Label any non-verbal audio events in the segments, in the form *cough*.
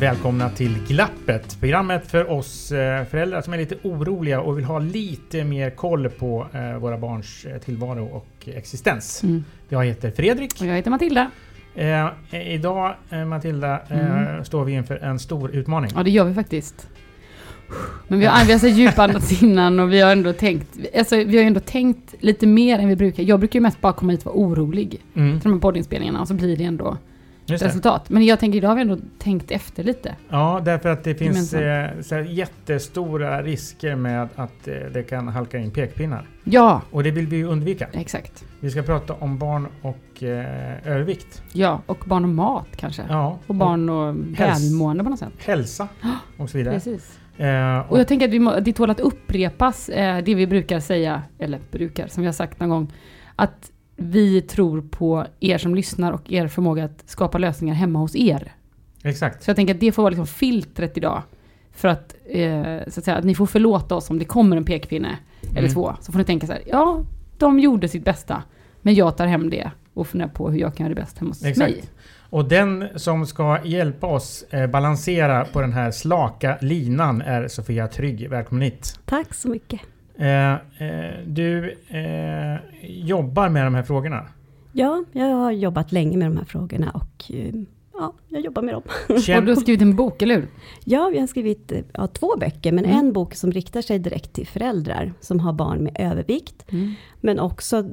Välkomna till Glappet, programmet för oss eh, föräldrar som är lite oroliga och vill ha lite mer koll på eh, våra barns eh, tillvaro och existens. Mm. Jag heter Fredrik. Och jag heter Matilda. Eh, idag, Matilda, eh, står vi inför en stor utmaning. Ja, det gör vi faktiskt. Men vi har, vi har så djupandats *laughs* innan och vi har ändå tänkt, alltså, vi har ändå tänkt lite mer än vi brukar. Jag brukar ju mest bara komma hit och vara orolig Mm, till de här poddinspelningarna och så blir det ändå. Resultat. Men jag tänker idag har vi ändå tänkt efter lite. Ja, därför att det finns eh, jättestora risker med att eh, det kan halka in pekpinnar. Ja, Och det vill vi ju undvika. exakt. Vi ska prata om barn och eh, övervikt. Ja, och barn och mat kanske. Ja, Och barn och välmående på något sätt. hälsa *gasps* och så vidare. Precis. Eh, Och jag tänker att vi må, det tål att upprepas eh, det vi brukar säga, eller brukar, som vi har sagt någon gång, att vi tror på er som lyssnar och er förmåga att skapa lösningar hemma hos er. exakt. Så jag tänker att det får vara liksom filtret idag. För att, eh, så att säga, att ni får förlåta oss om det kommer en pekpinne eller Mm. två. Så får ni tänka så här, ja, de gjorde sitt bästa, men jag tar hem det och funderar på hur jag kan göra det bäst hemma hos Exakt. mig. Och den som ska hjälpa oss eh, balansera på den här slaka linan är Sofia Trygg. Välkommen hit. Tack så mycket. Eh, eh, du eh, jobbar med de här frågorna. Ja, jag har jobbat länge med de här frågorna och eh, ja, jag jobbar med dem. Och du Känn, *laughs* har skrivit en bok, eller hur? Ja, vi har skrivit ja, två böcker, men Mm. en bok som riktar sig direkt till föräldrar som har barn med övervikt. Men också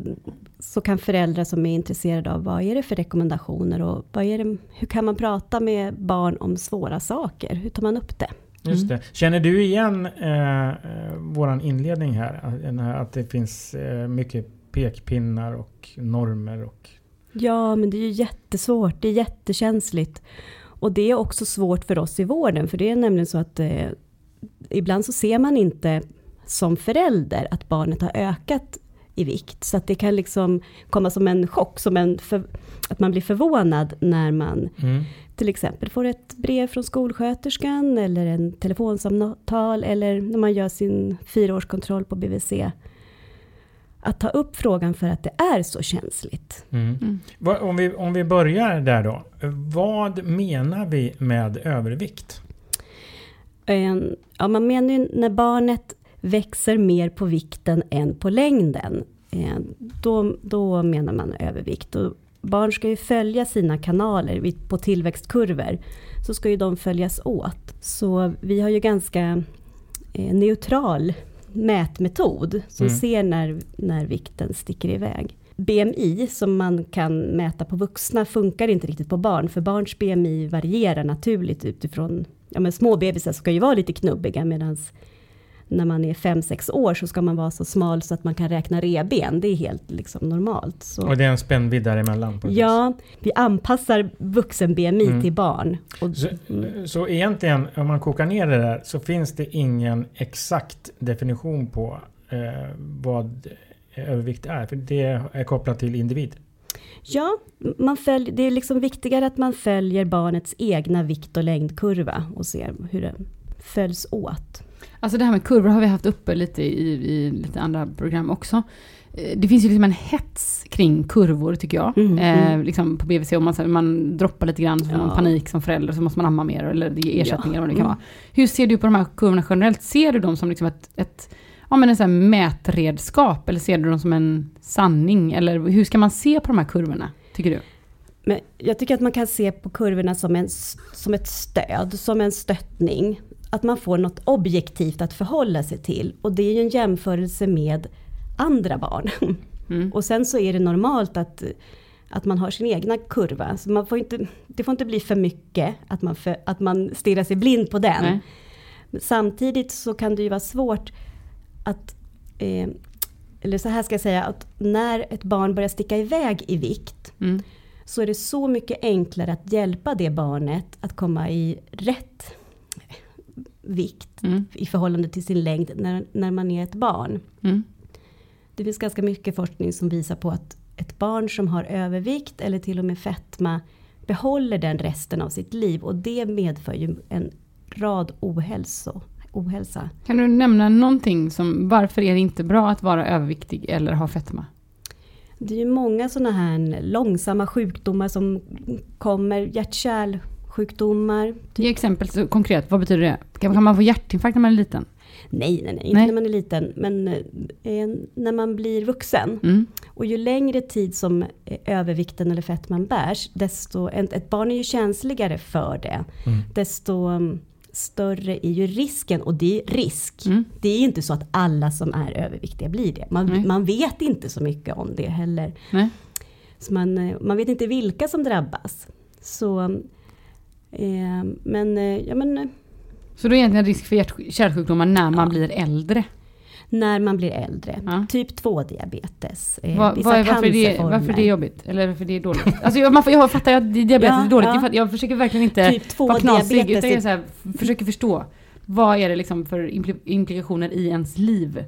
så kan föräldrar som är intresserade av vad är det för rekommendationer och vad är det, hur kan man prata med barn om svåra saker? Hur tar man upp det? Just det. Känner du igen eh, våran inledning här? Att- den här? Att det finns eh, mycket pekpinnar och normer och... Ja, men det är ju jättesvårt, det är jättekänsligt. Och det är också svårt för oss i vården, för det är nämligen så att eh, ibland så ser man inte som förälder att barnet har ökat i vikt. Så att det kan liksom komma som en chock, som en för, att man blir förvånad när man Mm. till exempel får ett brev från skolsköterskan eller en telefonsamtal eller när man gör sin fyraårskontroll på BVC. Att ta upp frågan för att det är så känsligt. Mm. Mm. Om, vi, om vi börjar där då. Vad menar vi med övervikt? En, ja, man menar ju när barnet växer mer på vikten än på längden. Eh, då, då menar man övervikt. Och barn ska ju följa sina kanaler på tillväxtkurvor. Så ska ju de följas åt. Så vi har ju ganska eh, neutral mätmetod som Mm. ser när, när vikten sticker iväg. BMI som man kan mäta på vuxna funkar inte riktigt på barn, för barns BMI varierar naturligt utifrån, ja men små bebisar ska ju vara lite knubbiga medan när man är 5-6 år så ska man vara så smal så att man kan räkna reben, det är helt liksom normalt. Så. Och det är en spännvidd däremellan? Ja, vi anpassar vuxen-BMI Mm. till barn. Och, Så, mm. så egentligen, om man kokar ner det där, så finns det ingen exakt definition på eh, vad övervikt är? För det är kopplat till individ. Ja, man följ, det är liksom viktigare att man följer barnets egna vikt och längdkurva och ser hur den följs åt. Alltså det här med kurvor har vi haft uppe lite i, i lite andra program också. Eh, Det finns ju liksom en hets kring kurvor tycker jag. Mm, eh, mm. liksom på BVC, om man, man droppar lite grann så får man Ja. panik som förälder så måste man amma mer eller ge ersättning Ja, vad det kan mm. vara. Hur ser du på de här kurvorna generellt? Ser du dem som liksom ett, ett ja, men en sån mätredskap eller ser du dem som en sanning? Eller hur ska man se på de här kurvorna, tycker du? Men jag tycker att man kan se på kurvorna som, en, som ett stöd, som en stöttning. Att man får något objektivt att förhålla sig till. Och det är ju en jämförelse med andra barn. *laughs* Mm. Och sen så är det normalt att, att man har sin egna kurva. Så man får inte, det får inte bli för mycket, att man, för, att man stirrar sig blind på den. Nej. Samtidigt så kan det ju vara svårt att, eh, eller så här ska jag säga, att när ett barn börjar sticka iväg i vikt, Mm. så är det så mycket enklare att hjälpa det barnet att komma i rätt vikt Mm. i förhållande till sin längd när, när man är ett barn. Mm. Det finns ganska mycket forskning som visar på att ett barn som har övervikt eller till och med fetma behåller den resten av sitt liv och det medför ju en rad ohälso, ohälsa. Kan du nämna någonting som, varför är det inte bra att vara överviktig eller ha fetma? Det är ju många sådana här långsamma sjukdomar som kommer, hjärt-kärlsjukdomar. Ge exempel så konkret, vad betyder det? Kan, kan man få hjärtinfarkt när man är liten? Nej, nej, nej, inte Nej. när man är liten, men eh, när man blir vuxen. Mm. Och ju längre tid som eh, övervikten eller fettman bärs, desto, ett, ett barn är ju känsligare för det. Desto mm, större är ju risken, och det är risk. Mm. Det är inte så att alla som är överviktiga blir det. Man, Nej. man vet inte så mycket om det heller. Nej. Så man, eh, man vet inte vilka som drabbas. Så, eh, men, eh, ja, men eh, Så då är egentligen risk för hjärt- kärlsjukdomar när man blir äldre? när man blir äldre. Ja. Typ 2-diabetes. Eh, Vad- vissa vad är- varför, är det, varför är det jobbigt? Eller varför är det dåligt? *laughs* Alltså jag, man jag fattar att diabetes Ja, är dåligt. ja. Jag, jag försöker verkligen inte Typ 2 vara knasig. Utan jag här, försöker förstå. Vad är det liksom för impli- implikationer i ens liv?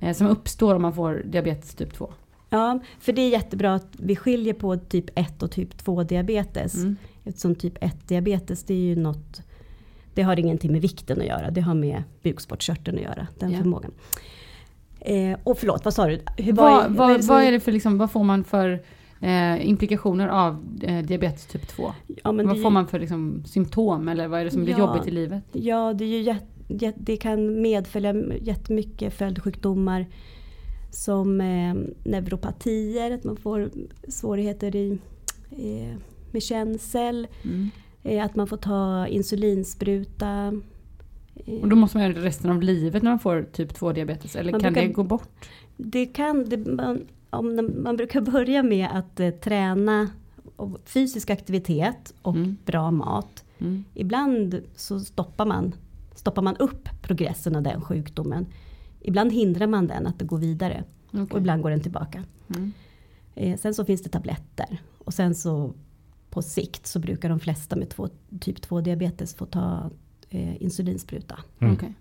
Eh, som uppstår om man får diabetes typ 2? Ja, för det är jättebra att vi skiljer på typ 1 och typ 2 diabetes. Mm. Eftersom typ 1 diabetes det är ju något, det har ingenting med vikten att göra. Det har med bukspottkörteln att göra, den Ja. förmågan. Eh, och förlåt, vad sa du? Hur, Vad, är- vad, det som- vad är det för liksom, vad får man för eh, implikationer av eh, diabetes typ 2? ja, det, Vad är får man för liksom, symptom eller vad är det som blir Ja. jobbigt i livet? Ja, det, är ju jätt, jätt, det kan medfölja jättemycket följdsjukdomar. Som eh, neuropatier, att man får svårigheter i, eh, med känsel. Mm. Eh, att man får ta insulinspruta. Och då måste man göra det resten av livet när man får typ 2 diabetes? Eller Man kan brukar- det gå bort? Det kan, det, man, om man, brukar börja med att eh, träna och fysisk aktivitet och Mm. bra mat. Mm. Ibland så stoppar man, stoppar man upp progressen av den sjukdomen. Ibland hindrar man den att det går vidare och Okej. ibland går den tillbaka. Mm. Eh, sen så finns det tabletter och sen så på sikt så brukar de flesta med två, typ 2 diabetes få ta eh, insulinspruta. Mm. Okej.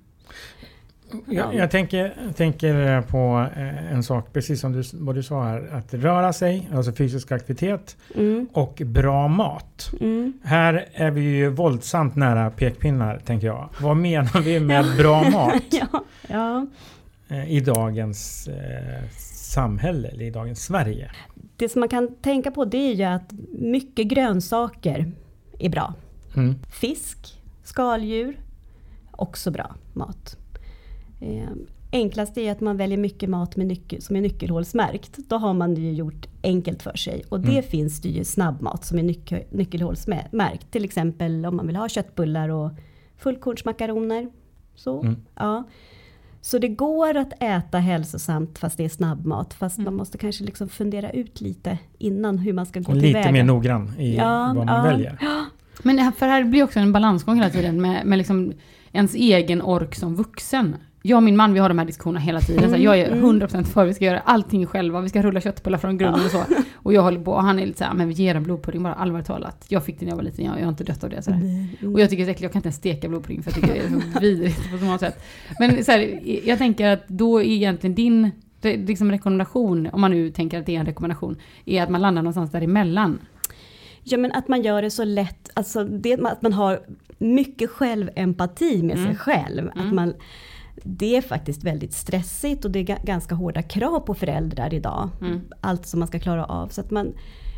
Jag, jag tänker, tänker på eh, en sak, precis som du, vad du sa här. Att röra sig, alltså fysisk aktivitet Mm, och bra mat. mm. Här är vi ju våldsamt nära pekpinnar, tänker jag. Vad menar vi med *laughs* bra mat *laughs* ja, ja. eh, i dagens eh, samhälle, eller i dagens Sverige? Det som man kan tänka på det är ju att mycket grönsaker är bra. Mm. Fisk, skaldjur, också bra mat. Eh, enklast är att man väljer mycket mat med nyckel, som är nyckelhålsmärkt. Då har man det ju gjort enkelt för sig. Och det Mm. finns det ju snabbmat som är nyckel, nyckelhålsmärkt. Till exempel om man vill ha köttbullar och fullkornsmakaroner. Så, Mm. ja. Så det går att äta hälsosamt fast det är snabbmat. Fast Mm. man måste kanske liksom fundera ut lite innan hur man ska gå Lite tillväga. mer noggrann i Ja, vad man ja. väljer. Men för här blir också en balansgång hela tiden med, med liksom ens egen ork som vuxen. Jag och min man vi har de här diskussionerna hela tiden. Så här, jag är Mm, 100% för vi ska göra allting själva. Vi ska rulla köttbullar från grunden och så. *laughs* Och jag håller på och han är lite såhär, men vi ger en blodpudding bara allvarligt talat. Jag fick den när jag var liten, jag, jag har inte dött av det. Så. Mm. Och jag tycker det är äckligt, jag kan inte ens steka blodpudding för jag tycker det är så *laughs* vidrigt på så många sätt. Men så här, jag tänker att då är egentligen din det- liksom rekommendation, om man nu tänker att det är en rekommendation, är att man landar någonstans däremellan. Ja men att man gör det så lätt, alltså det, att man har mycket självempati med Mm. sig själv. Att man, det är faktiskt väldigt stressigt och det är ga- ganska hårda krav på föräldrar idag. Mm. Allt som man ska klara av. Så att man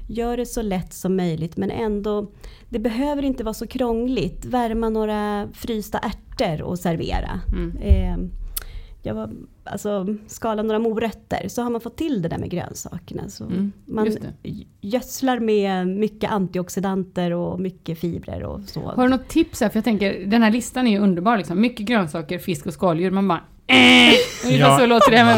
gör det så lätt som möjligt men ändå, det behöver inte vara så krångligt. Värma några frysta ärtor och servera. Mm. Eh, jag var, alltså, skala några morötter så har man fått till det där med grönsakerna. Så Mm, man gödslar med mycket antioxidanter och mycket fibrer och så. Har du något tips här? För jag tänker, den här listan är ju underbar liksom. Mycket grönsaker, fisk och skaldjur. Man bara äh! Ungefär Ja, så låter det. Men,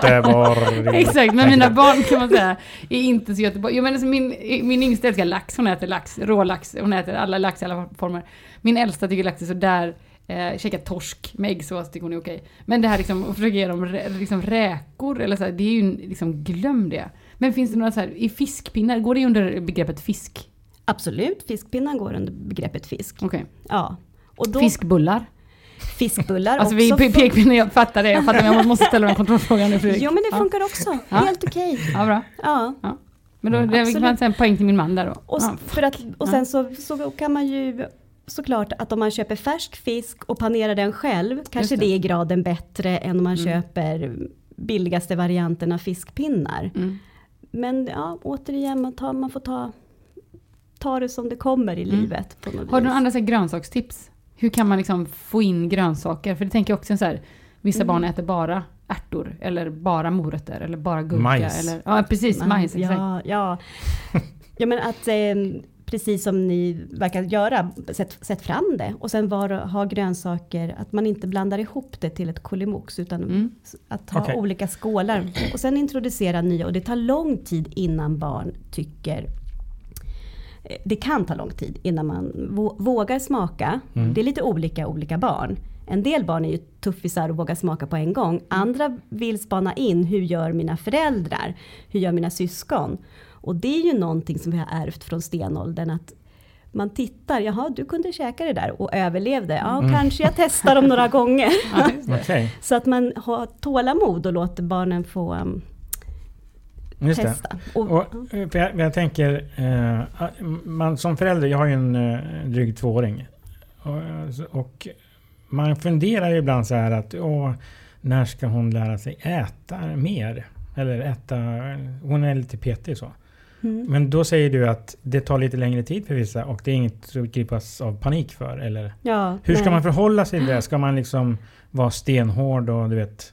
Det var... *laughs* Exakt, men mina barn kan man säga är inte så Göteborg. Jo, men alltså min, min yngsta älskar lax, hon äter lax, rålax, hon äter alla lax i alla former. Min äldsta tycker lax är sådär, eh, käka torsk med äggsås tycker hon är okej. Men det här liksom, att försöka ge dem rä, liksom räkor eller så här, det är ju liksom, glöm det. Men finns det några så här, i fiskpinnar, går det under begreppet fisk? Absolut, fiskpinnar går under begreppet fisk. Okej. Ja. Och då, Fiskbullar? fiskbullar Alltså också. pe- pekpinnar, jag fattar det, jag fattar men jag måste ställa den kontrollfrågan nu Fredrik. Jo men det Ja. funkar också, Ja. helt okej. Ja, bra. Ja. Men då, det säga en poäng till min man där då. Och, ja. för att, och Ja. sen så, så kan man ju såklart att om man köper färsk fisk och panerar den själv, kanske det. det. är graden bättre än om man Mm. köper billigaste varianten av fiskpinnar. Mm. Men ja, återigen, man, tar, man får ta, ta det som det kommer i Mm. livet. På något Har du några andra så här, grönsakstips? Hur kan man liksom få in grönsaker? För det tänker jag också så här, vissa Mm. barn äter bara ärtor, eller bara morötter, eller bara gurka. Majs. Eller, ja, precis, majs. Exakt. Ja, ja. ja men att eh, precis som ni verkar göra, sätt, sätt fram det. Och sen var, ha grönsaker, att man inte blandar ihop det till ett kolimox. Utan Mm. att ha Okej. olika skålar. Och sen introducera nya. Och det tar lång tid innan barn tycker eh, det kan ta lång tid innan man vå- vågar smaka. Mm. Det är lite olika olika barn. En del barn är ju tuffisar och vågar smaka på en gång. Andra vill spana in, hur gör mina föräldrar? Hur gör mina syskon? Och det är ju någonting som vi har ärvt från stenåldern. Att man tittar, jaha du kunde käka det där och överlevde. Ja, Mm. kanske jag testar dem några gånger. *laughs* Ja, Så att man har tålamod och låter barnen få um, just det. testa. Och, Och, eh, för jag, jag tänker, eh, man som förälder, jag har ju en eh, dryg tvååring. Och, eh, och man funderar ju ibland så här att åh, när ska hon lära sig äta mer? Eller äta, hon är lite petig så. Mm. Men då säger du att det tar lite längre tid för vissa och det är inget att gripas av panik för? Eller? ja, Hur ska nej. man förhålla sig till det? Ska man liksom vara stenhård och du vet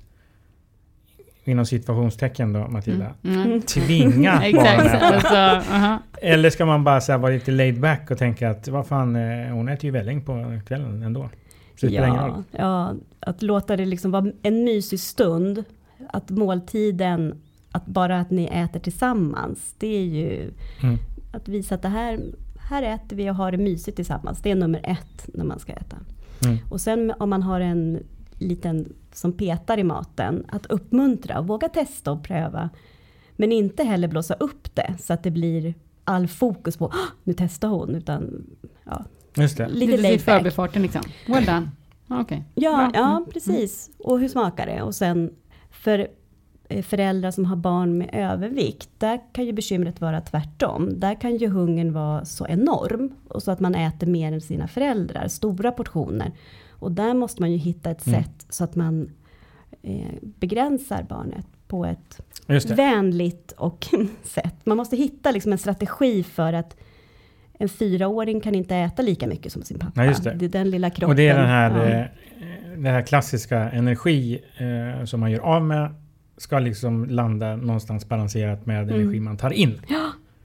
inom situationstecken då Matilda? Mm. Mm. Tvinga *laughs* Exakt. att äta? Alltså, aha. Eller ska man bara så här, vara lite laid back och tänka att vad fan, eh, hon äter ju välling på kvällen ändå. Så det ja, ja, att låta det liksom vara en mysig stund. Att måltiden, att bara att ni äter tillsammans. Det är ju Mm. att visa att det här, här äter vi och har det mysigt tillsammans. Det är nummer ett när man ska äta. Mm. Och sen om man har en liten som petar i maten, att uppmuntra och våga testa och pröva. Men inte heller blåsa upp det så att det blir all fokus på "Åh, nu testar hon. Utan ja, Just det. lite laid back. förbifarten liksom. Well done. Ja, Okej. Ja, Bra. ja Mm. precis. Och hur smakar det? Och sen för föräldrar som har barn med övervikt, där kan ju bekymret vara tvärtom. Där kan ju hungern vara så enorm. Och så att man äter mer än sina föräldrar, stora portioner. Och där måste man ju hitta ett Mm. sätt så att man eh, begränsar barnet på ett det. vänligt och *laughs* sätt. Man måste hitta liksom en strategi för att en fyraåring kan inte äta lika mycket som sin pappa. Nej, just det. är den lilla kroppen. Och det är den här, Ja. eh, det här klassiska energi eh, som man gör av med ska liksom landa någonstans balanserat med Mm. energi man tar in.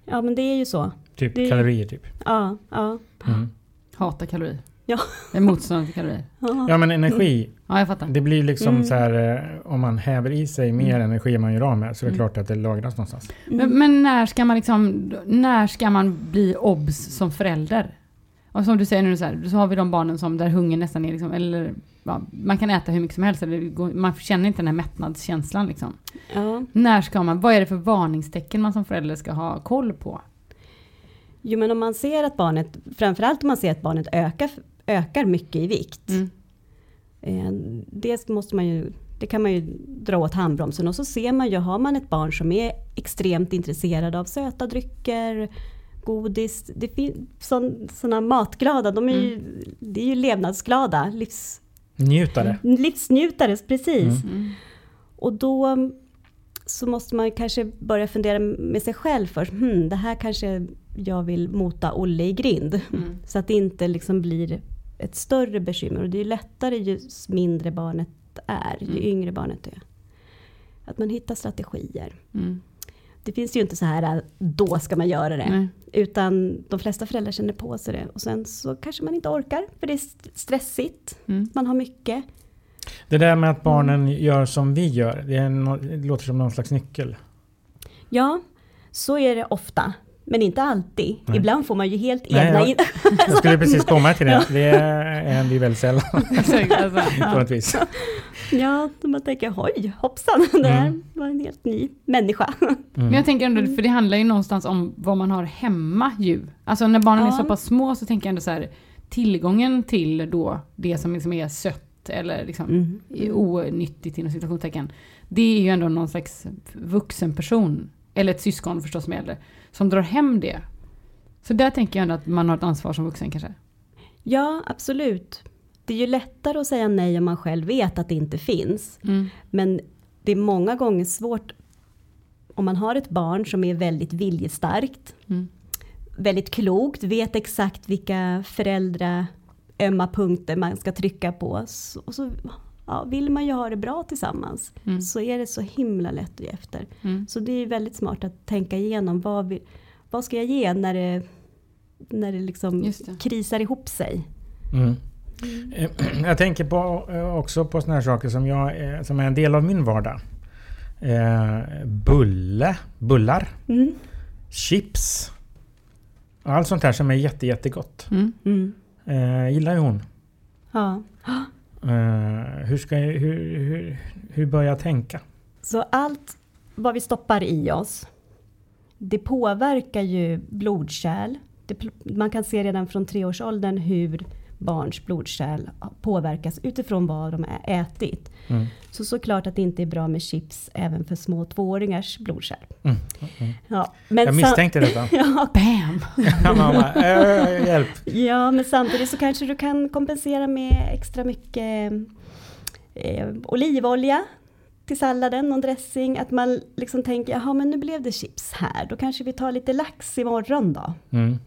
Ja men det är ju så. Typ Det- kalorier typ. Ja, ja. Mm. Hatar kalorier. Ja. Jag är motståndare till kalorier. *laughs* ja. Ja men energi, Ja, jag fattar. det blir liksom Mm. så här eh, om man häver i sig mer energi än man gör av med så är det Mm. klart att det lagras någonstans. Men, men när ska man liksom, när ska man bli obs som förälder? Och som du säger nu så här, så har vi de barnen som där hungern nästan är liksom, eller ja, man kan äta hur mycket som helst, eller man känner inte den här mättnadskänslan liksom. ja. När ska man, vad är det för varningstecken man som förälder ska ha koll på? Jo men om man ser att barnet, framförallt om man ser att barnet ökar, ökar mycket i vikt. Mm. Eh, det måste man ju, det kan man ju dra åt handbromsen och så ser man ju, har man ett barn som är extremt intresserad av söta drycker, godis, det finns sådana matglada, de är ju, det är ju levnadsglada, livs, Njutare. livsnjutare, precis. Mm. Och då mm, så måste man kanske börja fundera med sig själv först. Hmm, det här kanske jag vill mota Olle i grind. Mm. *laughs* Så att det inte liksom blir ett större bekymmer. Och det är ju lättare ju mindre barnet barnet är, ju yngre barnet är. Att man hittar strategier. Mm. Det finns ju inte så här, då ska man göra det. Nej. Utan de flesta föräldrar känner på sig det. Och sen så kanske man inte orkar, för det är st- stressigt. Mm. Man har mycket. Det där med att barnen gör som vi gör, det, är no, det låter som någon slags nyckel. Ja, så är det ofta. Men inte alltid. Nej. Ibland får man ju helt Nej, egna... jag- *laughs* Jag skulle precis komma till det. Det händer ju väldigt sällan *laughs* alltså. *laughs* på ett vis. ja, då man tänker oj, hoppsan, det här Mm. var en helt ny människa. Men jag tänker ändå, för det handlar ju någonstans om vad man har hemma ju. Alltså när barnen är Ja. så pass små så tänker jag ändå så här, tillgången till då det som liksom är sött eller liksom Mm. är onyttigt inom situationstecken. Det är ju ändå någon slags vuxen person, eller ett syskon förstås som är äldre, som drar hem det. Så där tänker jag ändå att man har ett ansvar som vuxen kanske. Ja, absolut. Det är ju lättare att säga nej om man själv vet att det inte finns. Mm. Men det är många gånger svårt om man har ett barn som är väldigt viljestarkt, Mm. väldigt klokt, vet exakt vilka föräldrar ömma punkter man ska trycka på. Och så ja, vill man ju ha det bra tillsammans. Mm. Så är det så himla lätt att ge efter. Mm. Så det är väldigt smart att tänka igenom vad, vi, vad ska jag ge när det, när det liksom det. krisar ihop sig. Mm. Eh, *clears throat* Jag tänker på, eh, också på såna här saker som, jag, eh, som är en del av min vardag. Eh, bulle, bullar, Mm. chips. Allt sånt här som är jätte, jättegott. Mm. Mm. Eh, gillar ju hon. Ja. Eh, hur, ska jag, hur, hur, hur bör jag tänka? Så allt vad vi stoppar i oss, det påverkar ju blodkärl. Det, man kan se redan från treårsåldern hur barns blodkärl påverkas utifrån vad de har ätit. Mm. Så såklart att det inte är bra med chips även för små tvååringars blodkärl. Mm. Ja, men Jag misstänkte detta. *laughs* ja, Bam! *laughs* Bara, eh, hjälp. ja, men samtidigt så kanske du kan kompensera med extra mycket eh, olivolja till salladen, någon dressing. Att man liksom tänker, jaha men nu blev det chips här, då kanske vi tar lite lax imorgon då. Mm.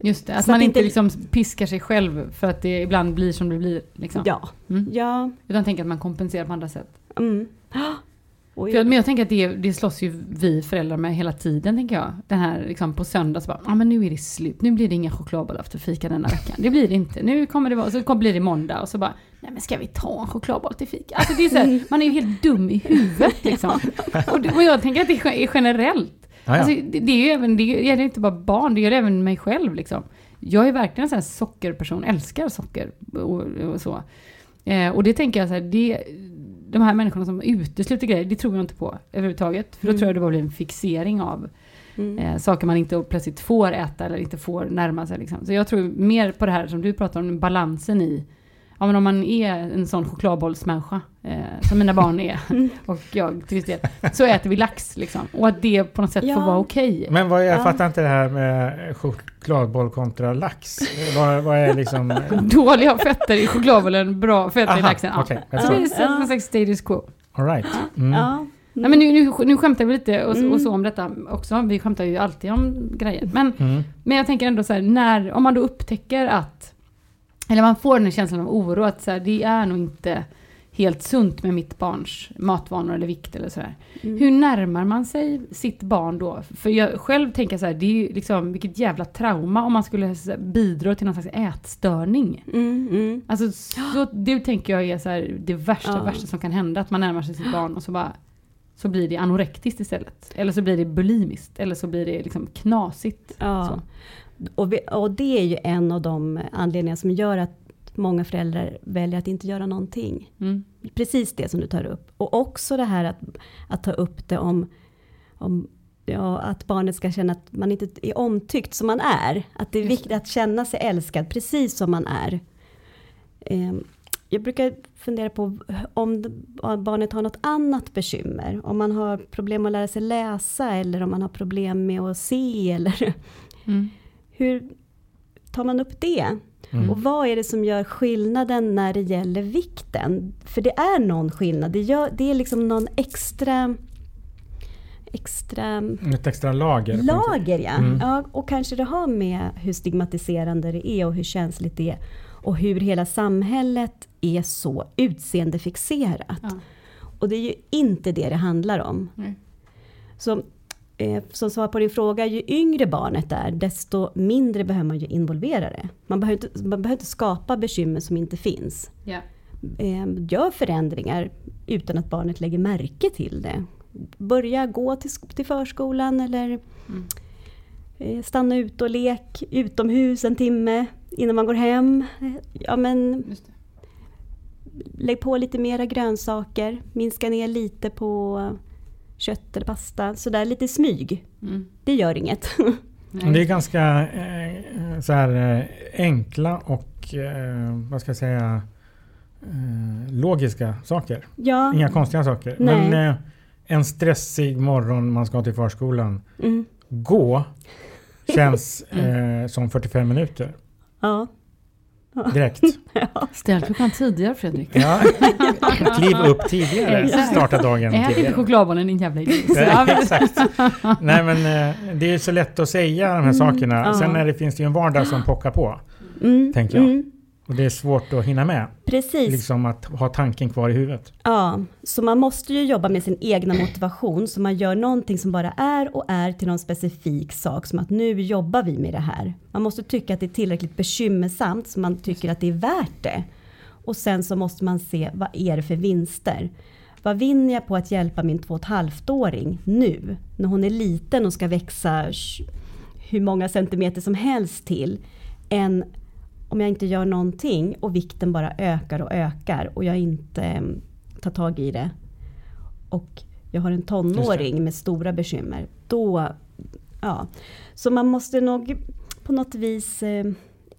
Just det, att Så man att inte liksom piskar sig själv för att det ibland blir som det blir. Liksom. Ja, Mm. ja. Utan tänker att man kompenserar på andra sätt. Mm. *gasps* Oj. För, men jag tänker att det, det slåss ju vi föräldrar med hela tiden, tänker jag. Den här liksom på söndag så bara, ah, men nu är det slut. Nu blir det inga chokladbollar efter fika denna veckan. Det blir det inte. Nu kommer det vara, så blir det måndag och så bara, nej men ska vi ta en chokladboll till fika? Alltså det är så här, man är ju helt dum i huvudet liksom. *laughs* Och, och jag tänker att det är generellt. Alltså, det, det är ju även, det gäller inte bara barn, det gäller även mig själv liksom. Jag är verkligen en sockerperson, älskar socker och, och så. Eh, och det tänker jag så här, det, de här människorna som utesluter grejer, det tror jag inte på överhuvudtaget. För då Mm. tror jag det bara blir en fixering av Mm. eh, saker man inte plötsligt får äta eller inte får närma sig. Liksom. Så jag tror mer på det här som du pratar om, balansen i Ja men om man är en sån chokladbollsmänniska, eh, som mina barn är, Mm. och jag till viss del, så äter vi lax liksom. Och att det på något sätt Ja. får vara okej. Men vad, jag Ja. fattar inte det här med chokladboll kontra lax. Vad, vad är liksom... *laughs* Dåliga fetter i chokladbollen, bra fetter i Aha, laxen. Ja. okej, jag Så det är någon slags status quo. All right. Mm. Ja. Nej, men nu, nu, nu skämtar vi lite och, Mm. och så om detta också. Vi skämtar ju alltid om grejer. Men, Mm. men jag tänker ändå så här, när, om man då upptäcker att, eller man får den känslan av oro, att så här, det är nog inte helt sunt med mitt barns matvanor eller vikt eller sådär. Mm. Hur närmar man sig sitt barn då? För jag själv tänker så här, det är ju liksom vilket jävla trauma om man skulle bidra till någon slags ätstörning. Mm, mm. Alltså så, det tänker jag är så här, det värsta, Ja. värsta som kan hända. Att man närmar sig sitt barn och så bara så blir det anorektiskt istället. Eller så blir det bulimiskt. Eller så blir det liksom knasigt. Ja. Och, vi, och det är ju en av de anledningar som gör att många föräldrar väljer att inte göra någonting. Mm. Precis det som du tar upp. Och också det här att, att ta upp det om, om ja, att barnet ska känna att man inte är omtyckt som man är. Att det är viktigt att känna sig älskad precis som man är. Ehm, jag brukar fundera på om barnet har något annat bekymmer. Om man har problem att lära sig läsa eller om man har problem med att se. Eller *laughs* Mm. hur tar man upp det? Mm. Och vad är det som gör skillnaden när det gäller vikten? För det är någon skillnad. Det, gör, det är liksom någon extra extra Ett extra lager. lager. Ja. Mm. ja. Och kanske det har med hur stigmatiserande det är och hur känsligt det är. Och hur hela samhället är så utseendefixerat. Ja. Och det är ju inte det det handlar om. Nej. Så som svar på din fråga, ju yngre barnet är, desto mindre behöver man ju involvera det. Man behöver inte, man behöver inte skapa bekymmer som inte finns. Ja. Eh, gör förändringar utan att barnet lägger märke till det. Börja gå till, till förskolan eller eh, stanna ut och lek utomhus en timme innan man går hem. Eh, Ja, men lägg på lite mera grönsaker, minska ner lite på kött eller pasta, sådär lite smyg. Mm. Det gör inget. Det är ganska eh, så här, eh, enkla och eh, vad ska jag säga eh, logiska saker. ja, Inga konstiga saker. Nej. Men eh, en stressig morgon man ska till förskolan. mm, Gå *laughs* känns eh, som 45 minuter ja, *laughs* direkt. Ställ klockan tidigare Fredrik. Ja. *laughs* Kliv upp tidigare. Exakt. Starta dagen Ät inte tidigare. chokladbollen din jävla idiot. *laughs* Ja, exakt. Nej men eh, det är så lätt att säga de här sakerna. ja. Sen är det, finns det ju en vardag som pockar på. mm, Tänker jag. mm, Och det är svårt att hinna med. precis. Liksom att ha tanken kvar i huvudet. Ja, så man måste ju jobba med sin egna motivation, så man gör någonting som bara är och är till någon specifik sak, som att nu jobbar vi med det här. Man måste tycka att det är tillräckligt bekymmersamt, så man tycker att det är värt det. Och sen så måste man se, vad är det för vinster? Vad vinner jag på att hjälpa min två och ett halvt-åring nu, när hon är liten och ska växa hur många centimeter som helst till, än om jag inte gör någonting och vikten bara ökar och ökar och jag inte em, tar tag i det. Och jag har en tonåring med stora bekymmer. Då, ja. Så man måste nog på något vis eh,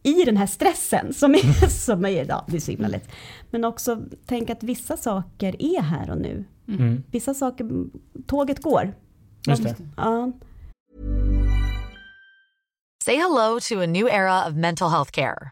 i den här stressen som är, *laughs* som är ja, det är så himla lätt. Men också tänka att vissa saker är här och nu. Mm. Vissa saker, tåget går. Just det. Ja, Say hello to a new era of mental health care.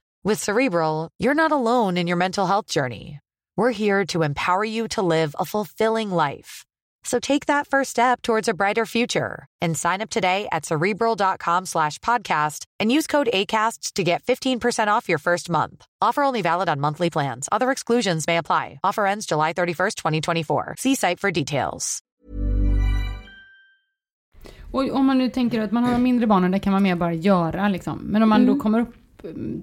With Cerebral, you're not alone in your mental health journey. We're here to empower you to live a fulfilling life. So take that first step towards a brighter future and sign up today at cerebral.com slash podcast and use code ACAST to get 15% off your first month. Offer only valid on monthly plans. Other exclusions may apply. Offer ends July 31st, 2024. See site for details. Och om man nu tänker att man har mindre barn och det kan man mer bara göra liksom. Men om man Mm. då kommer upp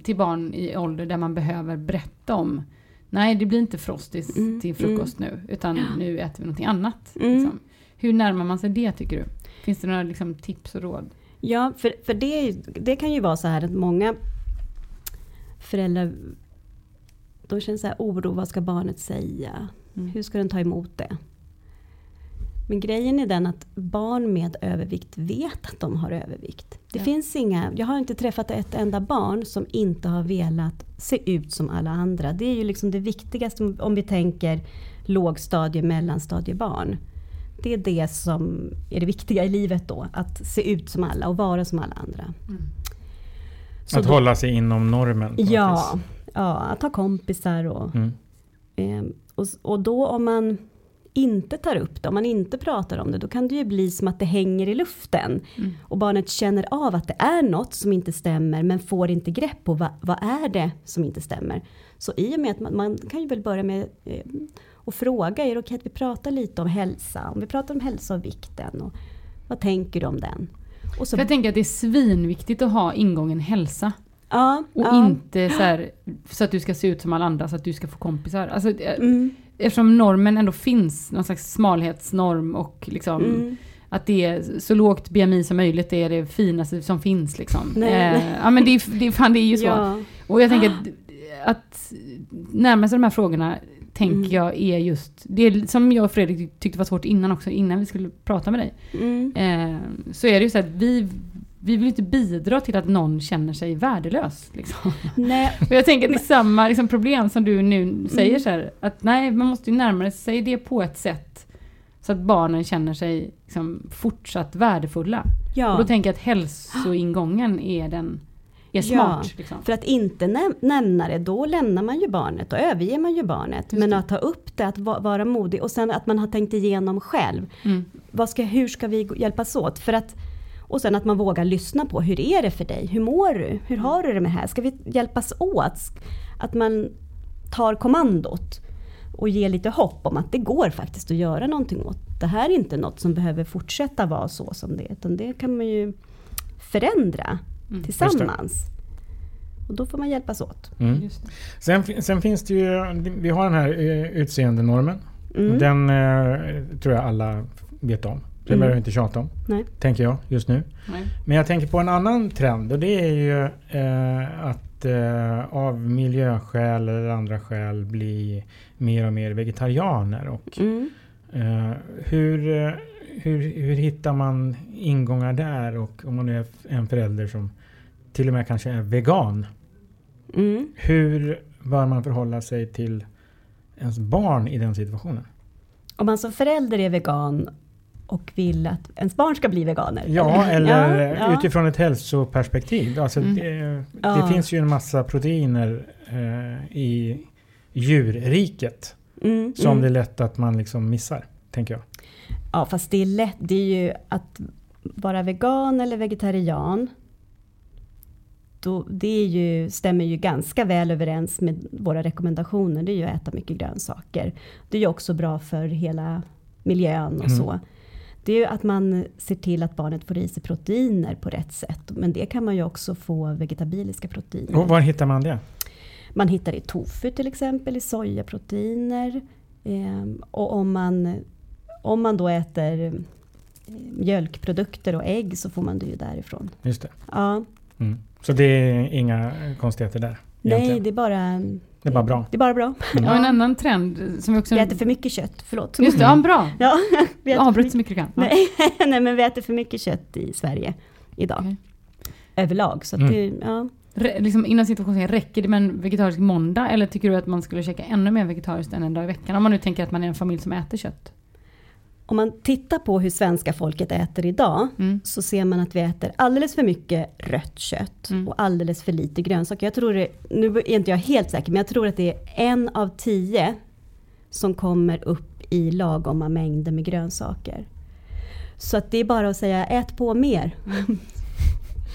till barn i ålder där man behöver berätta om Nej, det blir inte frostis Mm, till frukost nu, utan nu äter vi någonting annat. Mm. Liksom. Hur närmar man sig det tycker du? Finns det några liksom, tips och råd? Ja, för, för det, det kan ju vara så här att många föräldrar de känner så här oro, vad ska barnet säga? Mm. Hur ska den ta emot det? Men grejen är den att barn med övervikt vet att de har övervikt. Det Ja. finns inga, jag har inte träffat ett enda barn som inte har velat se ut som alla andra. Det är ju liksom det viktigaste om- vi tänker lågstadie, mellanstadiebarn. Det är det som är det viktiga i livet då. Att se ut som alla och vara som alla andra. Så Att då- hålla sig inom normen. Ja, ja, att ha kompisar och, Mm. eh, och, och då om man inte tar upp det, om man inte pratar om det, då kan det ju bli som att det hänger i luften. Och barnet känner av att det är något som inte stämmer, men får inte grepp på vad, vad är det som inte stämmer. Så i och med att man, man kan ju väl börja med eh, fråga, är det okej att vi pratar lite om hälsa? Om vi pratar om hälsa och vikten, och vad tänker du om den? Och så, För jag tänker att det är svinviktigt att ha ingången hälsa. ja, Och ja, inte så, här, så att du ska se ut som alla andra så att du ska få kompisar. Alltså, eh, mm, Eftersom normen ändå finns, någon slags smalhetsnorm och liksom mm. att det är så lågt BMI som möjligt, det är det finaste som finns liksom. Nej, eh, nej. Ja men det, är- det, är- fan, det är ju så. Ja. Och jag tänker att, att närma sig de här frågorna tänker Mm. jag är just, det är som jag och Fredrik tyckte var svårt innan också, innan vi skulle prata med dig. Mm. Eh, så är det ju så att vi, vi vill inte bidra till att någon känner sig värdelös. Liksom. Nej, Och jag tänker att det är samma liksom, problem som du nu säger Mm. så här, att nej, man måste ju närma sig det på ett sätt så att barnen känner sig liksom, fortsatt värdefulla. ja. Och då tänker jag att hälsoingången är den är smart. Ja, liksom. För att inte näm- nämna det, då lämnar man ju barnet, då överger man ju barnet. Men det. att ta upp det, att va- vara modig och sen att man har tänkt igenom själv. Mm. Vad ska, hur ska vi hjälpas åt? För att, och sen att man vågar lyssna på, hur är det för dig? Hur mår du? Hur har du det med det här? Ska vi hjälpas åt? Att man tar kommandot och ger lite hopp om att det går faktiskt att göra någonting åt. Det här är inte något som behöver fortsätta vara så som det är, utan det kan man ju förändra Mm. tillsammans. Och då får man hjälpas åt. Mm. Just det. Sen, sen finns det ju, vi har den här eh, utseendenormen. Mm. Den eh, tror jag alla vet om. Det Mm. behöver vi inte tjata om, Nej. tänker jag just nu. Nej. Men jag tänker på en annan trend och det är ju eh, att eh, av miljöskäl eller andra skäl bli mer och mer vegetarianer. Och, Mm. eh, hur, hur, hur hittar man ingångar där? Och om man nu är en förälder som till och med kanske är vegan. Mm. Hur bör man förhålla sig till ens barn i den situationen? Om man som förälder är vegan och vill att ens barn ska bli veganer. Ja, eller *laughs* Ja, ja. utifrån ett hälsoperspektiv. Alltså Mm. det, det Ja. finns ju en massa proteiner eh, i djurriket Mm, som mm. det är lätt att man liksom missar, tänker jag. Ja, fast det är lätt. Det är ju att vara vegan eller vegetarian. Då, det är ju, stämmer ju ganska väl överens med våra rekommendationer. Det är ju att äta mycket grönsaker. Det är ju också bra för hela miljön och Mm. så. Det är ju att man ser till att barnet får i sig proteiner på rätt sätt. Men det kan man ju också få vegetabiliska proteiner. Och var hittar man det? Man hittar i tofu till exempel, i sojaproteiner. Ehm, och om man, om man då äter eh, mjölkprodukter och ägg så får man det ju därifrån. Just det. Ja, Mm. Så det är inga konstigheter där? nej, egentligen. det är bara, det är bara bra. det är bara bra. Ja, en annan trend som vi också... Vi äter för mycket kött, förlåt. Just det, ja, bra. *laughs* Ja, vi Avbryt mycket, så mycket du kan. Nej, *laughs* nej, men vi äter för mycket kött i Sverige idag. Okej. Överlag. Så att Mm. det, ja. Re, liksom innan situationen, räcker det med en vegetarisk måndag eller tycker du att man skulle käka ännu mer vegetariskt än en dag i veckan? Om man nu tänker att man är en familj som äter kött. Om man tittar på hur svenska folket äter idag Mm. så ser man att vi äter alldeles för mycket rött kött Mm. och alldeles för lite grönsaker. Jag tror det, nu är inte jag helt säker, men jag tror att det är en av tio som kommer upp i lagomma mängder med grönsaker. Så att det är bara att säga ät på mer. *laughs*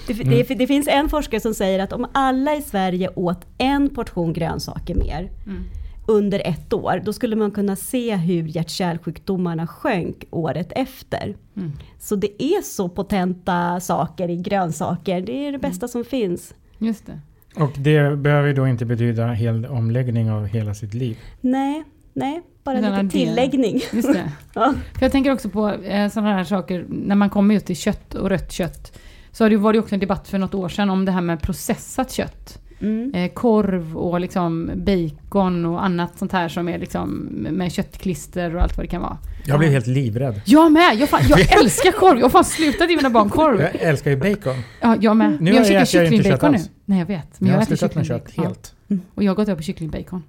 Det, det, det finns en forskare som säger att om alla i Sverige åt en portion grönsaker mer Mm. Under ett år, då skulle man kunna se hur hjärt-kärlsjukdomarna sjönk året efter. Mm. Så det är så potenta saker i grönsaker, det är det bästa som finns. Just det. Och det behöver ju då inte betyda hel omläggning av hela sitt liv. Nej, nej, bara Utan lite addera. tilläggning. Just det. *laughs* Ja. För jag tänker också på eh, sådana här saker, när man kommer just till kött och rött kött. Så har det, var det också en debatt för något år sedan om det här med processat kött. Mm. Eh, korv och liksom bacon och annat sånt här som är liksom med köttklister och allt vad det kan vara. Jag blir helt livrädd. Jag med! Jag, fan, jag *laughs* älskar korv! Jag har fan slutat ge mina barn korv. Jag älskar ju bacon. Ja, jag med. Men jag käkar kycklingbacon nu. Nej, jag vet. Men jag jag, har slutat med kött helt. Ja. Och jag har gått över på kycklingbacon.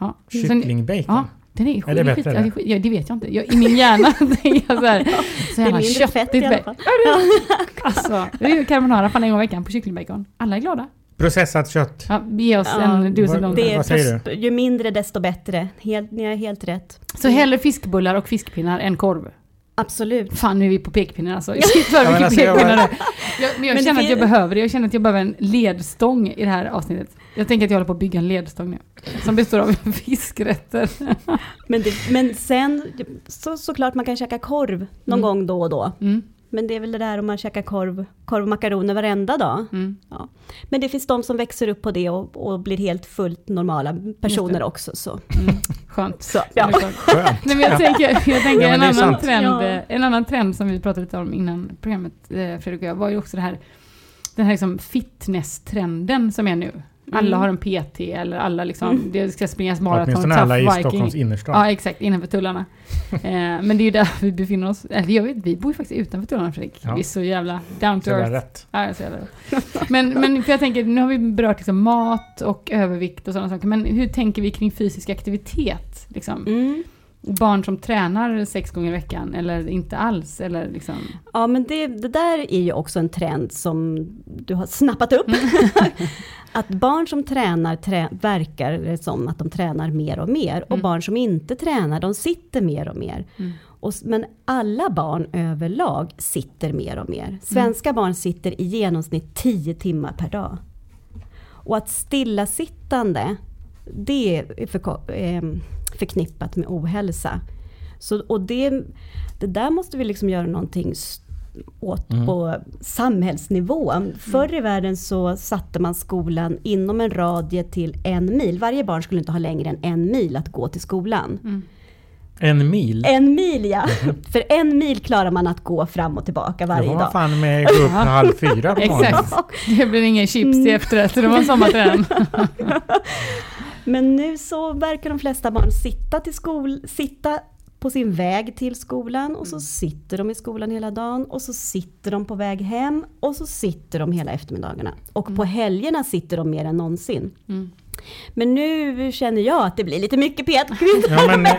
Ja. Kycklingbacon. Ja, den är skit. Är det bättre, skit, ja, det? skit- ja, det vet jag inte. Jag, I min hjärna *laughs* tänker jag så här. Så *laughs* Det är jävla mindre fett i alla fall. Alltså, det ju carbonara fan en gång i veckan på kycklingbacon. Alla är glada. Processat kött. Ja, ge oss Ja, en dusen vad- säger du? Ju mindre desto bättre. Helt, ni har helt rätt. Så hellre fiskbullar och fiskpinnar än korv. Absolut. Fan, nu är vi på pekpinnen alltså. Shit vad Ja, men mycket alltså, jag pekpinnar nu. jag, Men jag Men känner att jag behöver det. Jag känner att jag behöver en ledstång i det här avsnittet. Jag tänker att jag håller på att bygga en ledstång nu. Som består av *laughs* fiskrätter. Men, det, men sen, så, såklart man kan käka korv någon Mm. gång då och då. Mm, Men det är väl det där om man käkar korv, korv och makaroner varenda dag. mm. Ja. Men det finns de som växer upp på det och, och blir helt fullt normala personer också. Så. Mm, skönt. Så, ja. Skönt. Nej, men jag tänker, jag tänker Ja, men en, annan trend, Ja. eh, en annan trend som vi pratade lite om innan programmet, eh, Fredrik och jag, var ju också det här, den här liksom fitness-trenden som är nu. Alla Mm. har en PT eller alla liksom, det ska springas maraton, Åtminstone alla i. Stockholms innerstad. Ja, exakt. Innanför tullarna. eh, men det är ju där vi befinner oss. Eller jag vet, vi bor ju faktiskt utanför tullarna Fredrik. Ja. Vi är så jävla down to earth. rätt. Ja, så jävla rätt. men, men för jag tänker, nu har vi berört liksom mat och övervikt och sådana saker. Men hur tänker vi kring fysisk aktivitet? Liksom? Mm. Barn som tränar sex gånger i veckan eller inte alls? Eller liksom... Ja, men det, det där är ju också en trend som du har snappat upp. *laughs* att barn som tränar trä, verkar det som att de tränar mer och mer. Och Mm. barn som inte tränar, de sitter mer och mer. Mm. Och, men alla barn överlag sitter mer och mer. Svenska barn sitter i genomsnitt 10 timmar per dag. Och att stillasittande, det är förko- eh, förknippat med ohälsa. Så, och det, det där måste vi liksom göra någonting åt på samhällsnivå. Förr i världen så satte man skolan inom en radie till en mil. Varje barn skulle inte ha längre än en mil att gå till skolan. En mil? En mil ja! *laughs* För en mil klarar man att gå fram och tillbaka varje jag var dag. fan med gå upp *laughs* halv fyra på morgonen. Exakt. Det blir ingen chips Mm. till efterrätt, det var sommarträning. *laughs* Men nu så verkar de flesta barn sitta, till skol, sitta på sin väg till skolan och så sitter de i skolan hela dagen och så sitter de på väg hem och så sitter de hela eftermiddagarna. Och på helgerna sitter de mer än någonsin. Mm. Men nu känner jag att det blir lite mycket pet. Ja, men, *laughs* eh,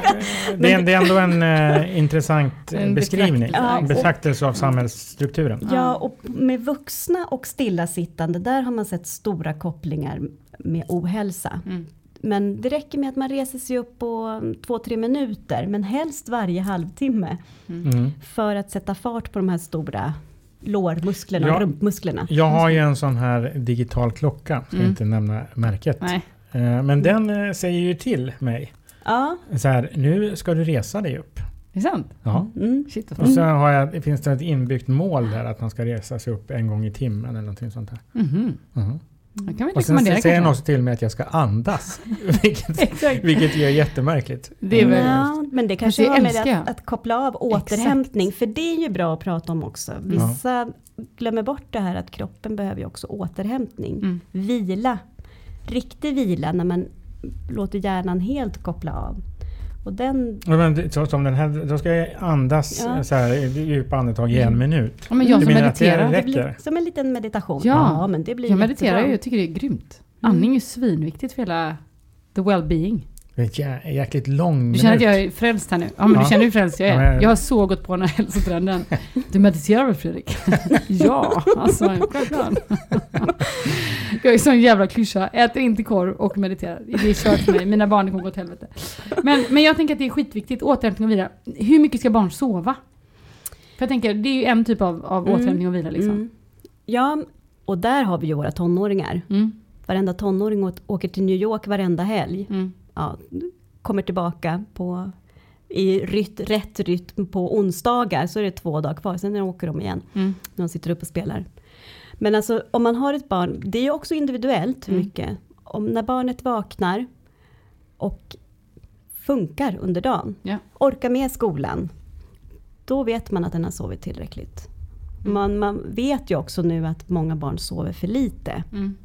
det, är, det är ändå en eh, intressant eh, En beskrivning. betraktelse, Ja, Betraktelse av samhällsstrukturen. Ja, och med vuxna och stillasittande, där har man sett stora kopplingar med ohälsa. Mm. Men det räcker med att man reser sig upp på två, tre minuter, men helst varje halvtimme. Mm. För att sätta fart på de här stora lårmusklerna, Ja. rumpmusklerna. Jag har ju en sån här digital klocka, ska Mm. inte nämna märket. Nej. Eh, Men den eh, säger ju till mig, Ja, så här, nu ska du resa dig upp. Det är sant? Ja. mm. Shit Och så har jag, finns det ett inbyggt mål där att man ska resa sig upp en gång i timmen eller någonting sånt där. Mhm. Mhm. Det kan vi Och sen säger kanske. också till mig att jag ska andas. *laughs* vilket, Exakt. vilket är jättemärkligt. Det är väl... Ja, men det kanske det har med jag. att, att koppla av återhämtning, för det är ju bra att prata om också. Vissa glömmer bort det här att kroppen behöver ju också återhämtning. Mm. Vila, riktig vila när man låter hjärnan helt koppla av. Och den, Ja, Men, det- så, som den här, då ska jag andas Ja. så här, djupa andetag i en minut. Ja, men jag Du som menar att det mediterar. det blir som en liten meditation. Ja. men det blir Jag mediterar ju, jag tycker det är grymt. Andning är ju svinviktigt för hela the well-being. Det är en jä- jäkligt lång Du känner att minut. jag är frälst här nu? Ja, men Ja. du känner hur frälst jag Ja, är. men- Jag har så gått på den här hälsotrenden. Du mediterar väl Fredrik? *laughs* ja, alltså självklart. *laughs* jag är sån jävla klyscha. Äter inte korv och mediterar. Det är kört för mig. Mina barn kommer gå åt helvete. Men, men jag tänker att det är skitviktigt. Återhämtning och vila. Hur mycket ska barn sova? För jag tänker, det är ju en typ av, av Mm. återhämtning och vila liksom. Mm. Ja, och där har vi ju våra tonåringar. Mm. Varenda tonåring åker till New York varenda helg. Mm. Ja, kommer tillbaka på, i ryt, rätt rytm på onsdagar, så är det två dagar kvar, sen åker de igen, Mm. när de sitter upp och spelar. Men alltså om man har ett barn, det är ju också individuellt hur Mm. mycket. Om när barnet vaknar och funkar under dagen, Ja. orkar med skolan, då vet man att den har sovit tillräckligt. Mm. Man, man vet ju också nu att många barn sover för lite. Mm.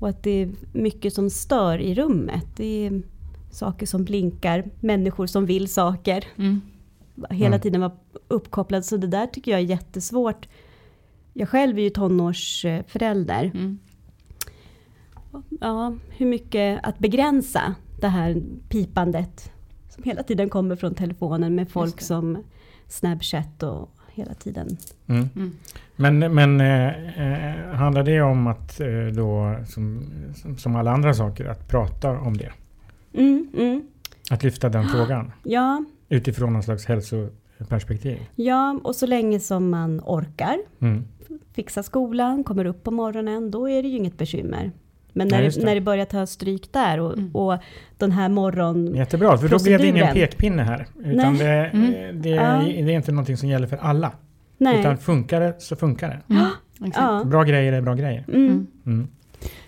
Och att det är mycket som stör i rummet. Det är saker som blinkar, människor som vill saker. Mm. Hela Mm. tiden vara uppkopplad. Så det där tycker jag är jättesvårt. Jag själv är ju tonårsförälder. Mm. Ja, hur mycket att begränsa det här pipandet som hela tiden kommer från telefonen med folk som Snapchat och hela tiden. Mm. Mm. Men, men eh, eh, handlar det om att eh, då, som, som, som alla andra saker, att prata om det? Mm, mm. Att lyfta den frågan Ja, utifrån någon slags hälsoperspektiv? ja, och så länge som man orkar Mm. fixa skolan, kommer upp på morgonen, då är det ju inget bekymmer. Men när, just det, när det börjar ta stryk där och, Mm. och den här morgon... Jättebra, för då blev det ingen pekpinne här. Utan Nej. det, Mm. det, Ja. det är inte någonting som gäller för alla. Nej. Utan funkar det så funkar det. Mm. Ja. Bra grejer är bra grejer. Mm.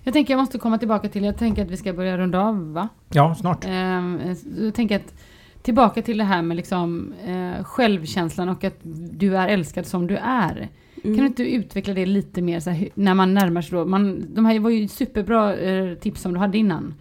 Jag tänker jag måste komma tillbaka till, jag tänker att vi ska börja runda av va? Ja, snart. Ehm, jag tänker att tillbaka till det här med liksom, eh, självkänslan och att du är älskad som du är. Mm. Kan du inte utveckla det lite mer så här, när man närmar sig då? Man, de här var ju superbra eh, tips som du hade innan.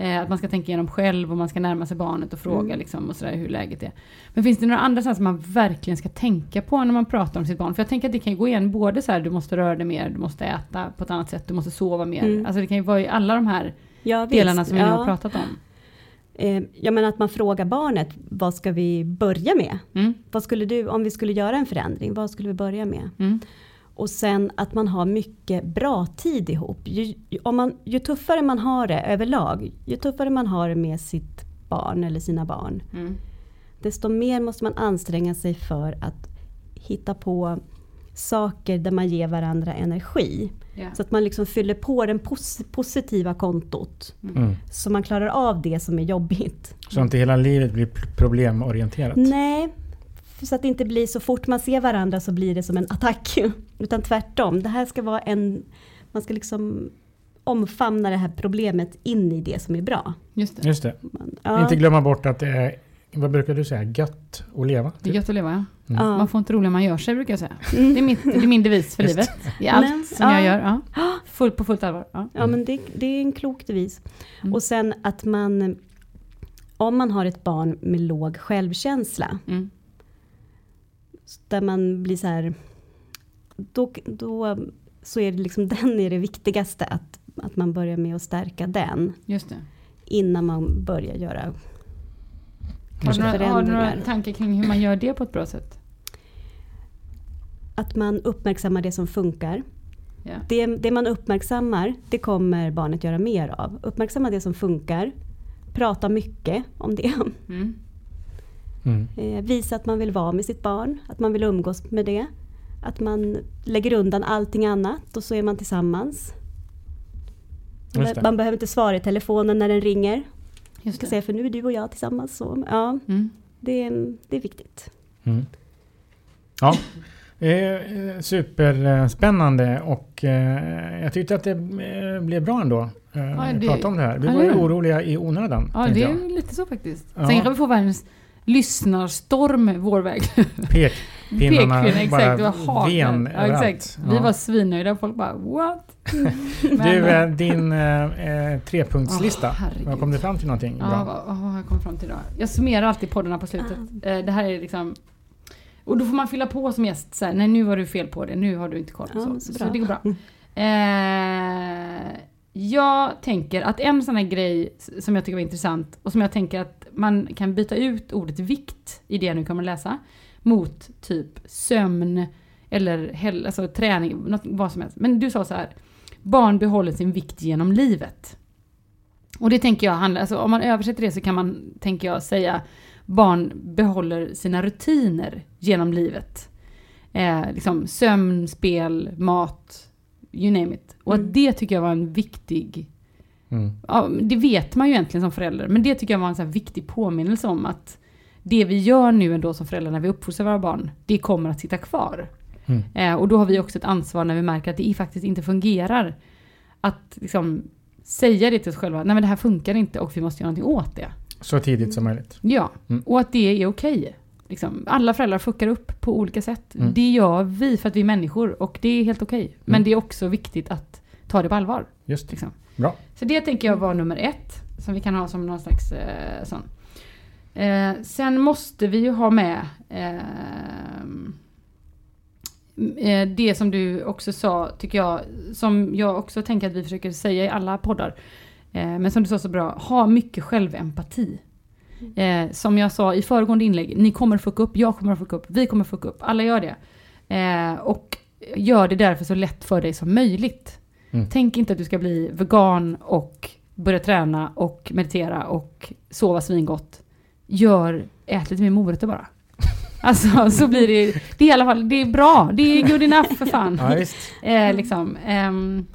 Eh, att man ska tänka igenom själv och man ska närma sig barnet och fråga Mm. liksom, och sådär, hur läget är. Men finns det några andra saker som man verkligen ska tänka på när man pratar om sitt barn? För jag tänker att det kan ju gå igen både så här, du måste röra dig mer, du måste äta på ett annat sätt, du måste sova mer. Mm. Alltså det kan ju vara i alla de här Ja, delarna som vi nu ja. har pratat om. Eh, Jag menar att man frågar barnet, vad ska vi börja med? Mm. Vad skulle du, om vi skulle göra en förändring, vad skulle vi börja med? Mm. Och sen att man har mycket bra tid ihop. Ju, om man, ju tuffare man har det överlag, ju tuffare man har det med sitt barn eller sina barn, Mm. desto mer måste man anstränga sig för att hitta på saker där man ger varandra energi. Ja. Så att man liksom fyller på det pos- positiva kontot. Mm. Så man klarar av det som är jobbigt. Så inte hela livet blir problemorienterat. Nej, så att det inte blir så fort man ser varandra så blir det som en attack. *laughs* Utan tvärtom, det här ska vara en... Man ska liksom omfamna det här problemet in i det som är bra. Just det. Just det. Man, ja, Inte glömma bort att det är, vad brukar du säga, gött att leva? Det är gött att leva, ja. ja. Man får inte roligt man gör sig, brukar jag säga. *laughs* Det är, mitt, det är min devis för Just. livet. *laughs* I allt Men, som jag ja. gör. Ja. *gasps* Fullt på fullt allvar. Ja. Ja men det, det är en klok devis. Mm. Och sen att man, om man har ett barn med låg självkänsla, Mm. Där man blir så här, då, då så är det liksom *laughs* den är det viktigaste, att, att man börjar med att stärka den Just det. innan man börjar göra Har du, kanske några, har du några tankar kring hur man gör det på ett bra sätt? Att man uppmärksammar det som funkar. Ja. Det, det man uppmärksammar, det kommer barnet göra mer av. Uppmärksamma det som funkar. Prata mycket om det. Mm. Mm. Eh, visa att man vill vara med sitt barn, att man vill umgås med det. Att man lägger undan allting annat och så är man tillsammans. Det. Man behöver inte svara i telefonen när den ringer. Jag Just ska det. säga för nu är du och jag tillsammans. Så, ja, Mm. det, är- det är viktigt. Mm. Ja, eh, superspännande och eh, jag tyckte att det eh, blev bra ändå. Eh, Ja, det- prata om det här. Vi ja, var ju det är det. oroliga i onödan. Ja, det jag. är lite så faktiskt. Ja. Sen kan vi få världens lyssnarstorm vår väg. *laughs* Pekpinnarna Pekpinnar, bara exakt. Det var hagel. ven Ja, exakt. Vi Ja. var svinnöjda folk bara what? *laughs* Men- Du, eh, din eh, eh, trepunktslista. Vad kom du fram till någonting Ja, bra? har jag kommit fram till idag? Jag summerar alltid poddarna på slutet. Eh, det här är liksom... Och då får man fylla på som gäst. Så här, nej, nu har du fel på det. Nu har du inte koll. Ja, så. så Så, det går bra. Eh, jag tänker att en sån här grej som jag tycker var intressant och som jag tänker att man kan byta ut ordet vikt i det nu kommer läsa mot typ sömn eller hel, alltså träning, något, vad som helst. Men du sa så här, barn behåller sin vikt genom livet. Och det tänker jag handlar, alltså om man översätter det så kan man, tänker jag, säga barn behåller sina rutiner genom livet. Eh, liksom sömn, spel, mat, you name it. Och Mm. att det tycker jag var en viktig, Mm. ja, det vet man ju egentligen som förälder, men det tycker jag var en så viktig påminnelse om att det vi gör nu ändå som föräldrar när vi uppfostrar våra barn, det kommer att sitta kvar. Mm. Eh, och då har vi också ett ansvar när vi märker att det faktiskt inte fungerar. Att liksom säga det till oss själva, nej men det här funkar inte och vi måste göra någonting åt det. Så tidigt som möjligt. Ja, Mm. och att det är okej. Liksom, alla föräldrar fuckar upp på olika sätt. Mm. Det gör vi för att vi är människor och det är helt okej. Men Mm. det är också viktigt att ta det på allvar. Just. Liksom. Bra. Så det tänker jag var nummer ett, som vi kan ha som någon slags eh, sån. Eh, sen måste vi ju ha med ehm, eh, det som du också sa, tycker jag, som jag också tänker att vi försöker säga i alla poddar. Eh, men som du sa så bra, ha mycket självempati. Eh, som jag sa i föregående inlägg, ni kommer fucka upp, jag kommer fucka upp, vi kommer fucka upp, alla gör det. Eh, och gör det därför så lätt för dig som möjligt. Mm. Tänk inte att du ska bli vegan och börja träna och meditera och sova svingott. Gör, ät lite mer morötter bara. *laughs* Alltså så blir det, det är i alla fall, det är bra, det är good enough för fan. Ja, visst. *laughs* Eh, liksom, ehm,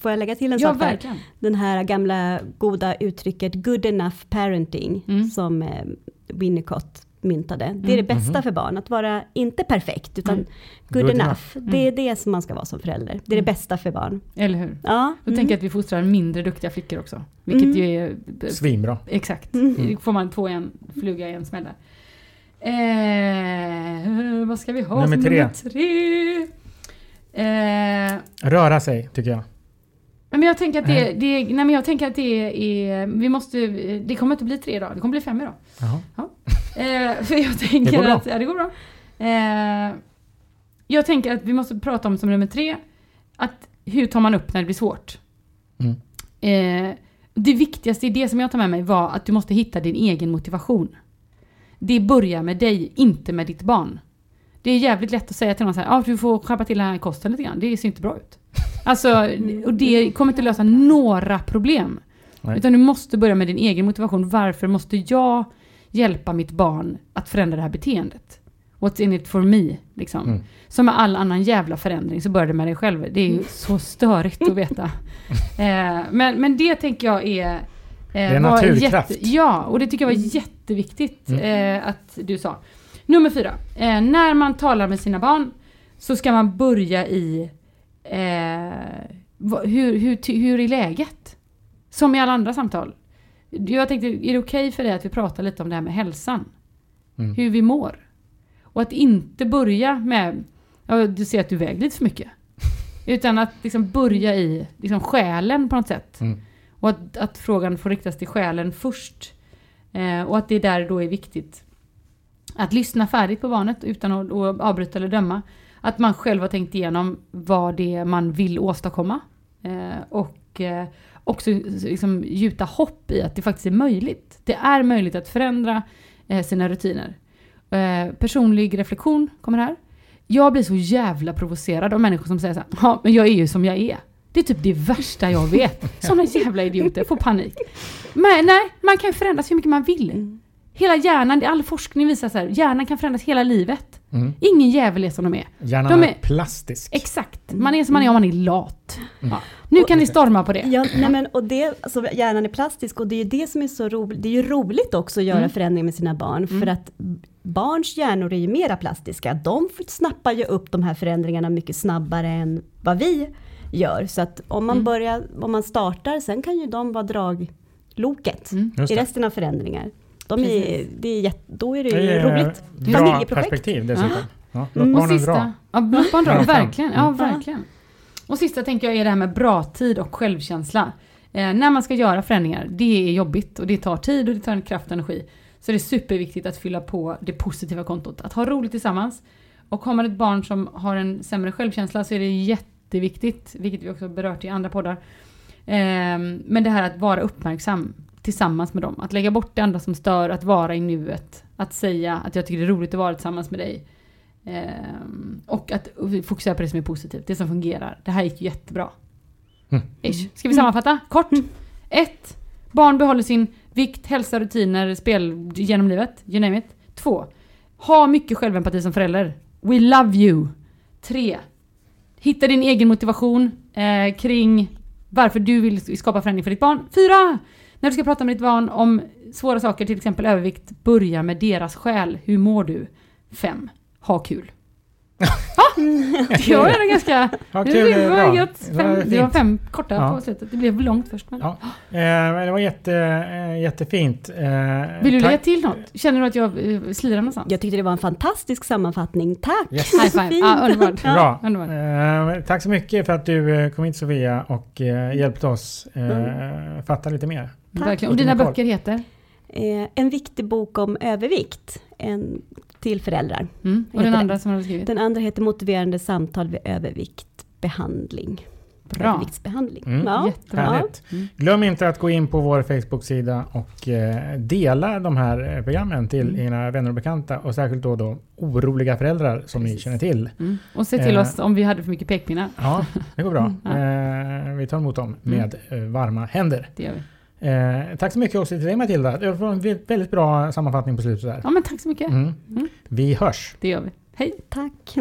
Får jag lägga till en ja sak verkligen. Den här gamla goda uttrycket good enough parenting Mm. som eh, Winnicott myntade. Det är Mm. det bästa för barn, att vara inte perfekt utan Mm. good, Good enough. enough. Det är det som man ska vara som förälder. Det är Mm. det bästa för barn. Eller hur? Ja. Då tänker jag att vi fostrar mindre duktiga flickor också. Vilket Mm. ju är... Svinbra. Exakt. Mm. Får man två i en fluga i en smäll där. Eh, vad ska vi ha Nummer som tre. nummer tre? Röra sig, tycker jag. Men jag tänker att det, det, nej men jag tänker att det är, vi måste, det kommer inte bli tre idag, det kommer bli fem idag. Jaha. Eh, för jag tänker Det går bra. att, ja det går bra. Eh, jag tänker att vi måste prata om som nummer tre, att hur tar man upp när det blir svårt? Mm. Eh, det viktigaste i det som jag tar med mig var att du måste hitta din egen motivation. Det börjar med dig, inte med ditt barn. Det är jävligt lätt att säga till någon så här, ja du får skärpa till den här kosten lite grann, det ser inte bra ut. Alltså, och det kommer inte lösa några problem. Nej. Utan du måste börja med din egen motivation. Varför måste jag hjälpa mitt barn att förändra det här beteendet? What's in it for me? Liksom. Mm. Som med all annan jävla förändring så börjar det med dig själv. Det är ju så störigt att veta. *laughs* eh, men, men det tänker jag är... Eh, är var naturkraft. ja, och det tycker jag var jätteviktigt Mm. eh, att du sa. Nummer fyra. Eh, när man talar med sina barn så ska man börja i eh, hur, hur, hur är läget? Som i alla andra samtal. Jag tänkte, är det okej för dig att vi pratar lite om det här med hälsan? Mm. Hur vi mår? Och att inte börja med, ja, du ser att du väger lite för mycket. *laughs* Utan att liksom börja i liksom själen på något sätt. Mm. Och att, att frågan får riktas till själen först. Eh, och att det där då är viktigt att lyssna färdigt på barnet utan att, att avbryta eller döma. Att man själv har tänkt igenom vad det är man vill åstadkomma. Eh, och eh, också liksom gjuta hopp i att det faktiskt är möjligt. Det är möjligt att förändra eh, sina rutiner. Eh, personlig reflektion kommer här. Jag blir så jävla provocerad av människor som säger så här, ja men jag är ju som jag är. Det är typ det värsta jag vet. Såna jävla idioter, får panik. Men nej, man kan förändras hur mycket man vill. Mm. Hela hjärnan, all forskning visar så här, hjärnan kan förändras hela livet. Mm. Ingen jävel är som de är. Hjärnan De är är- plastisk. Exakt, man är som man är om man är lat. Ja. Nu kan ni storma på det. Ja, nej men, och det, alltså, hjärnan är plastisk och det är ju det som är så roligt. Det är ju roligt också att göra Mm. förändringar med sina barn. För att barns hjärnor är ju mera plastiska. De snappar ju upp de här förändringarna mycket snabbare än vad vi gör. Så att om man Mm. börjar, om man startar, sen kan ju de vara dragloket Mm. I resten av förändringar. De är, det är jätte, då är det Det är roligt. bra Familjeprojekt. perspektiv dessutom. Ja. Låt Mm. Och barnen sista, dra. ja, låt barn dra, verkligen. Ja, Mm. verkligen. Och sista tänker jag är det här med bra tid och självkänsla. Eh, när man ska göra förändringar, det är jobbigt och det tar tid och det tar kraft och energi. Så det är superviktigt att fylla på det positiva kontot. Att ha roligt tillsammans. Och har man ett barn som har en sämre självkänsla så är det jätteviktigt, vilket vi också berört i andra poddar. Eh, men det här att vara uppmärksam tillsammans med dem. Att lägga bort det andra som stör, att vara i nuet. Att säga att jag tycker det är roligt att vara tillsammans med dig. Ehm, och att fokusera på det som är positivt, det som fungerar. Det här gick ju jättebra. Mm. Ish. Ska vi sammanfatta? Kort. 1. Barn behåller sin vikt, hälsa, rutiner, spel genom livet. You name it. 2. Ha mycket självempati som förälder. We love you. 3. Hitta din egen motivation eh, kring varför du vill skapa förändring för ditt barn. 4. När du ska prata med ditt barn om svåra saker, till exempel övervikt, börja med deras själ. Hur mår du? 5. Ha kul ah, det var ändå ganska... Ja, det, kul, det, var bra. gött. Det var Fem, det var fem korta Ja. på slutet. Det blev långt först. Men... Ja. Eh, det var jätte, eh, jättefint. Eh, Vill du tack. lägga till något? Känner du att jag eh, slirar någonstans? Jag tyckte det var en fantastisk sammanfattning. Tack! Yes. High five. Ah, underbart. Bra. Underbart. Eh, tack så mycket för att du eh, kom hit Sofia och eh, hjälpte oss eh, fatta lite mer. Verkligen. Och dina böcker heter? Eh, en viktig bok om övervikt en, till föräldrar. Mm. Och den andra som du har skrivit? Den andra heter Motiverande samtal vid överviktbehandling. Bra. Överviktsbehandling. Mm. Ja. Jättebra. Härligt. Glöm inte att gå in på vår Facebook-sida och eh, dela de här eh, programmen till Mm. era vänner och bekanta och särskilt då, då oroliga föräldrar som ni Precis. känner till. Mm. Och se till Eh. oss om vi hade för mycket pekpinnar. Ja, det går bra. *laughs* Mm, Eh, vi tar emot dem med eh, varma händer. Det gör vi. Eh, tack så mycket också till dig Matilda. Det var en väldigt bra sammanfattning på slutet. Där. Ja, men tack så mycket. Mm. Mm. Vi hörs. Det gör vi. Hej. Tack.